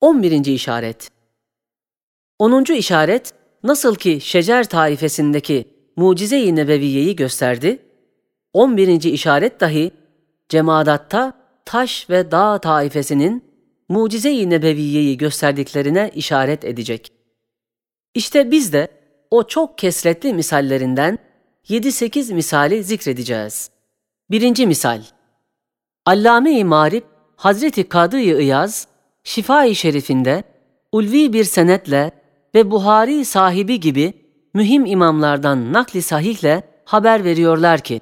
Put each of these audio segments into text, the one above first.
11. işaret 10. işaret nasıl ki şecer tarifesindeki mucize-i nebeviyeyi gösterdi, 11. işaret dahi cemadatta taş ve dağ taifesinin mucize-i nebeviyeyi gösterdiklerine işaret edecek. İşte biz de o çok kesretli misallerinden 7-8 misali zikredeceğiz. Birinci misal Allame-i Marif Hazreti Kadı-i İyaz, Şifa-i Şerifinde ulvi bir senetle ve Buhari sahibi gibi mühim imamlardan nakli sahihle haber veriyorlar ki,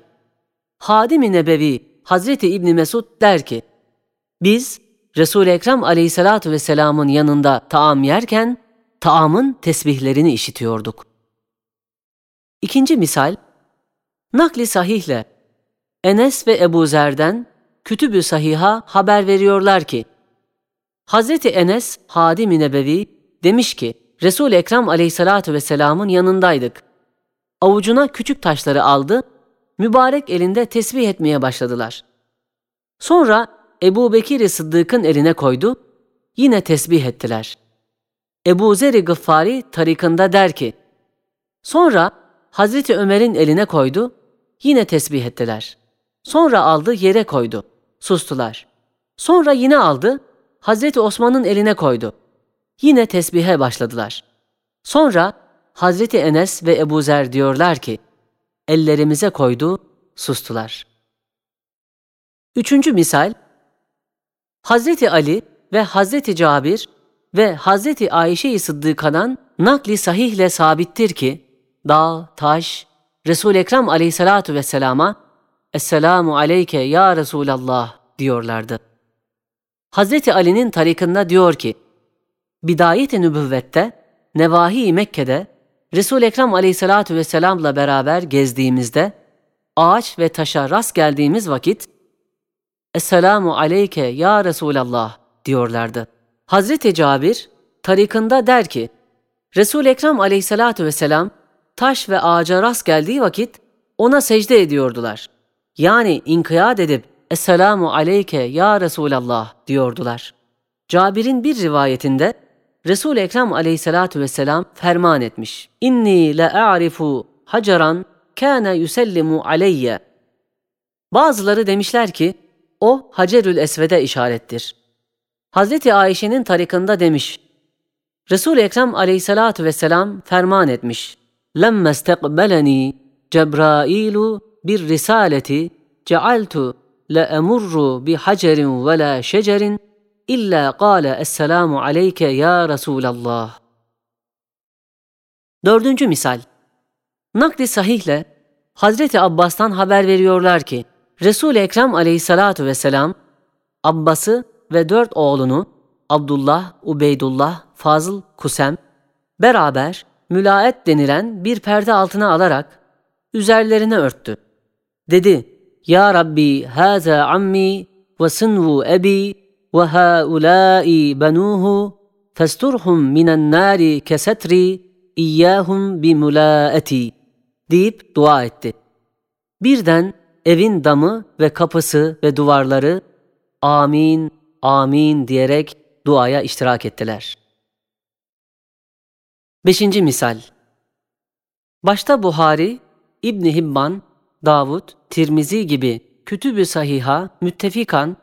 Hadim-i Nebevi Hazreti İbni Mesud der ki, biz Resul-i Ekrem aleyhissalatu vesselamın yanında taam yerken, taamın tesbihlerini işitiyorduk. İkinci misal, nakli sahihle Enes ve Ebu Zer'den Kütüb-ü Sahih'a haber veriyorlar ki, Hazreti Enes Hadim-i Nebevi demiş ki, Resul-i Ekrem aleyhissalatu vesselamın yanındaydık. Avucuna küçük taşları aldı, mübarek elinde tesbih etmeye başladılar. Sonra Ebu Bekir Sıddık'ın eline koydu, yine tesbih ettiler. Ebu Zer-i Gıffari tarikında der ki, Sonra Hazreti Ömer'in eline koydu, yine tesbih ettiler. Sonra aldı yere koydu, sustular. Sonra yine aldı, Hazreti Osman'ın eline koydu. Yine tesbihe başladılar. Sonra Hazreti Enes ve Ebu Zer diyorlar ki, ellerimize koydu, sustular. Üçüncü misal, Hazreti Ali ve Hazreti Cabir ve Hazreti Ayşe-i Sıddıka'dan nakli sahihle sabittir ki, dağ, taş, Resul-i Ekrem aleyhissalatu vesselama, Esselamu aleyke ya Resulallah diyorlardı. Hazreti Ali'nin tarikında diyor ki, Bidayet-i Nübüvvet'te, Nevahi-i Mekke'de, Resul-i Ekrem aleyhissalatu vesselamla beraber gezdiğimizde, ağaç ve taşa rast geldiğimiz vakit, Esselamu aleyke ya Resulallah diyorlardı. Hazreti Cabir, tarikında der ki, Resul-i Ekrem aleyhissalatu vesselam, taş ve ağaca rast geldiği vakit, ona secde ediyordular. Yani inkiyat edip, Esselamu aleyke ya Resulallah diyordular. Cabir'in bir rivayetinde Resul-i Ekrem aleyhissalatu vesselam ferman etmiş. İnni la a'rifu hacaran kana yusellimu aleyye. Bazıları demişler ki o Hacerül Esved'e işarettir. Hazreti Ayşe'nin tarikında demiş. Resul-i Ekrem aleyhissalatu vesselam ferman etmiş. Lemme istekbeleni Cebrailu bir risaleti cealtu hacerin ve la şecerin illa kâle esselamu aleyke ya Resulallah. Dördüncü misal. Nakli sahihle Hazreti Abbas'tan haber veriyorlar ki Resul-i Ekrem aleyhissalatu vesselam Abbas'ı ve dört oğlunu Abdullah, Ubeydullah, Fazıl, Kusem beraber mülaet denilen bir perde altına alarak üzerlerine örttü. Dedi, ya Rabbi haza ammi ve sınvu ebi ve haulâi benuhu festurhum minen nâri kesetri iyyâhum bimulâeti deyip dua etti. Birden evin damı ve kapısı ve duvarları amin, amin diyerek duaya iştirak ettiler. Beşinci misal Başta Buhari, İbni Hibban Davud, Tirmizi gibi kütübü sahiha müttefikan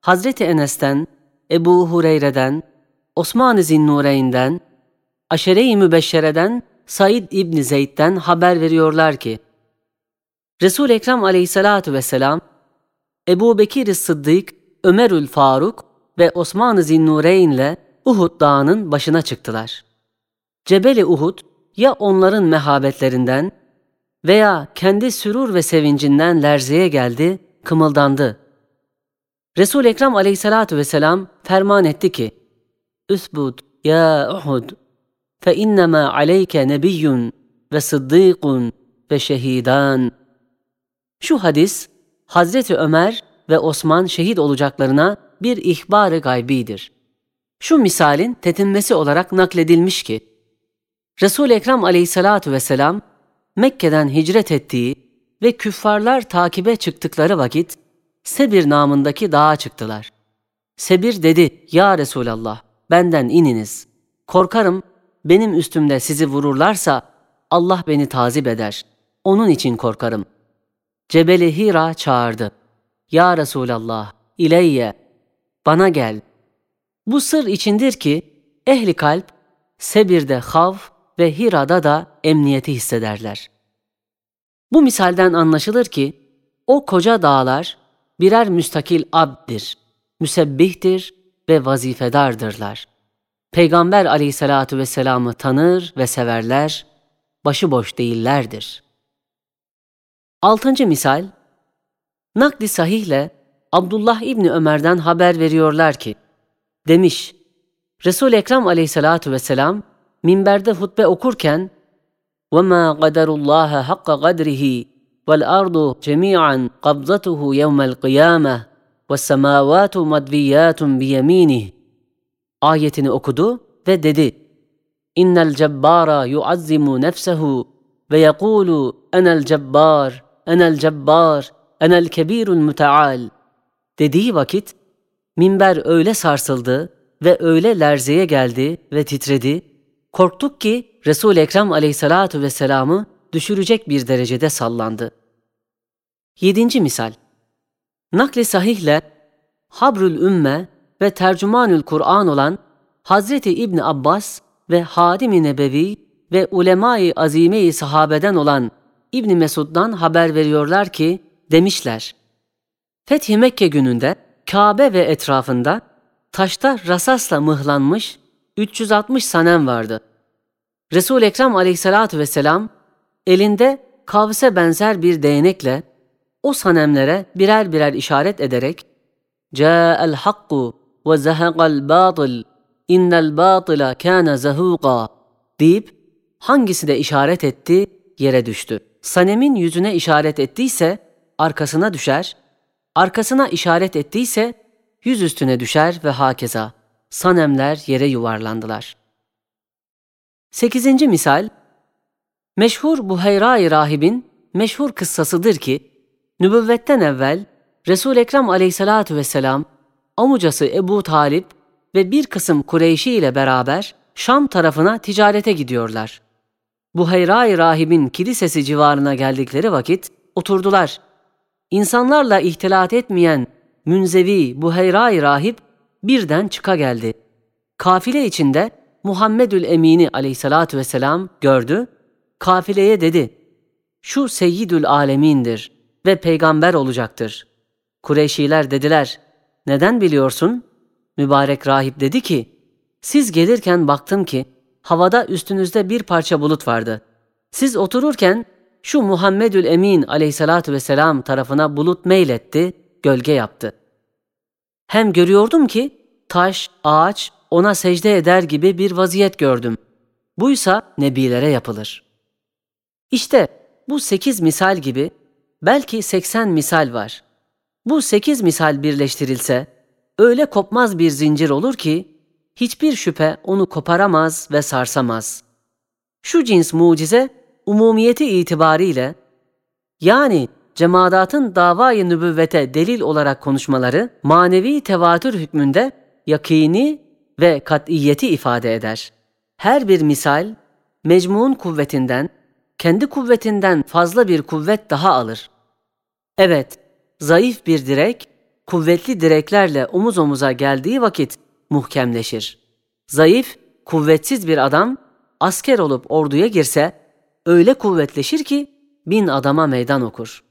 Hazreti Enes'ten, Ebu Hureyre'den, Osman-ı Zinnureyn'den, Aşere-i Mübeşşere'den Said İbni Zeyd'den haber veriyorlar ki, Resul-i Ekrem aleyhissalatu vesselam, Ebu Bekir Sıddık, Ömerül Faruk ve Osman-ı Zinnureyn'le Uhud dağının başına çıktılar. Cebeli Uhud ya onların mehabetlerinden veya kendi sürur ve sevincinden lerzeye geldi, kımıldandı. Resul Ekrem Aleyhissalatu vesselam ferman etti ki: "Üsbud ya Uhud fe innema aleyke nebiyyun ve sıddîkun ve şehidan." Şu hadis Hazreti Ömer ve Osman şehit olacaklarına bir ihbar-ı gaybidir. Şu misalin tetinmesi olarak nakledilmiş ki Resul Ekrem Aleyhissalatu vesselam Mekke'den hicret ettiği ve küffarlar takibe çıktıkları vakit Sebir namındaki dağa çıktılar. Sebir dedi, Ya Resulallah, benden ininiz. Korkarım benim üstümde sizi vururlarsa Allah beni tazip eder. Onun için korkarım. Cebeli Hira çağırdı. Ya Resulallah, ileyye, bana gel. Bu sır içindir ki ehli kalp Sebir'de hav ve Hira'da da emniyeti hissederler. Bu misalden anlaşılır ki o koca dağlar birer müstakil abdir, müsebbihtir ve vazifedardırlar. Peygamber aleyhissalatu vesselam'ı tanır ve severler, başıboş değillerdir. Altıncı misal, nakli sahihle Abdullah İbni Ömer'den haber veriyorlar ki, demiş, Resul-i Ekrem aleyhissalatu vesselam minberde hutbe okurken وَمَا قَدَرُ اللّٰهَ حَقَّ قَدْرِهِ وَالْأَرْضُ جَمِيعًا قَبْضَتُهُ يَوْمَ الْقِيَامَةِ وَالسَّمَاوَاتُ مَدْوِيَّاتٌ بِيَم۪ينِهِ ayetini okudu ve dedi İnnel cebbara yuazzimu nefsehu ve yekulu enel cebbar, enel cebbar, enel kebirul müteal dediği vakit minber öyle sarsıldı ve öyle lerzeye geldi ve titredi. Korktuk ki Resul Ekrem Aleyhissalatu vesselam'ı düşürecek bir derecede sallandı. Yedinci misal. Nakli sahihle Habrül Ümme ve Tercümanül Kur'an olan Hazreti İbn Abbas ve Hadim-i Nebevi ve ulema-i azime-i sahabeden olan İbn Mesud'dan haber veriyorlar ki demişler. Fethi Mekke gününde Kabe ve etrafında taşta rasasla mıhlanmış 360 sanem vardı. Resul Ekrem Aleyhissalatu vesselam elinde kavse benzer bir değnekle o sanemlere birer birer işaret ederek "Ca'el hakku ve zehaqal batıl innel batıla kana zahuqa" deyip hangisi de işaret etti yere düştü. Sanemin yüzüne işaret ettiyse arkasına düşer, arkasına işaret ettiyse yüz üstüne düşer ve hakeza. Sanemler yere yuvarlandılar. Sekizinci misal, meşhur Buheyra-i Rahib'in meşhur kıssasıdır ki, nübüvvetten evvel Resul Ekrem aleyhissalatu vesselam, amucası Ebu Talip ve bir kısım Kureyşi ile beraber Şam tarafına ticarete gidiyorlar. Buheyra-i Rahib'in kilisesi civarına geldikleri vakit oturdular. İnsanlarla ihtilat etmeyen Münzevi Buheyra-i Rahip birden çıka geldi. Kafile içinde Muhammedül Emini aleyhissalatu vesselam gördü. Kafileye dedi, şu seyyidül alemindir ve peygamber olacaktır. Kureyşiler dediler, neden biliyorsun? Mübarek rahip dedi ki, siz gelirken baktım ki havada üstünüzde bir parça bulut vardı. Siz otururken şu Muhammedül Emin aleyhissalatu vesselam tarafına bulut meyletti, gölge yaptı. Hem görüyordum ki taş, ağaç ona secde eder gibi bir vaziyet gördüm. Buysa nebilere yapılır. İşte bu sekiz misal gibi belki seksen misal var. Bu sekiz misal birleştirilse öyle kopmaz bir zincir olur ki hiçbir şüphe onu koparamaz ve sarsamaz. Şu cins mucize umumiyeti itibariyle yani cemaatın davayı nübüvvete delil olarak konuşmaları manevi tevatür hükmünde yakini ve kat'iyeti ifade eder. Her bir misal mecmuun kuvvetinden, kendi kuvvetinden fazla bir kuvvet daha alır. Evet, zayıf bir direk, kuvvetli direklerle omuz omuza geldiği vakit muhkemleşir. Zayıf, kuvvetsiz bir adam asker olup orduya girse öyle kuvvetleşir ki bin adama meydan okur.''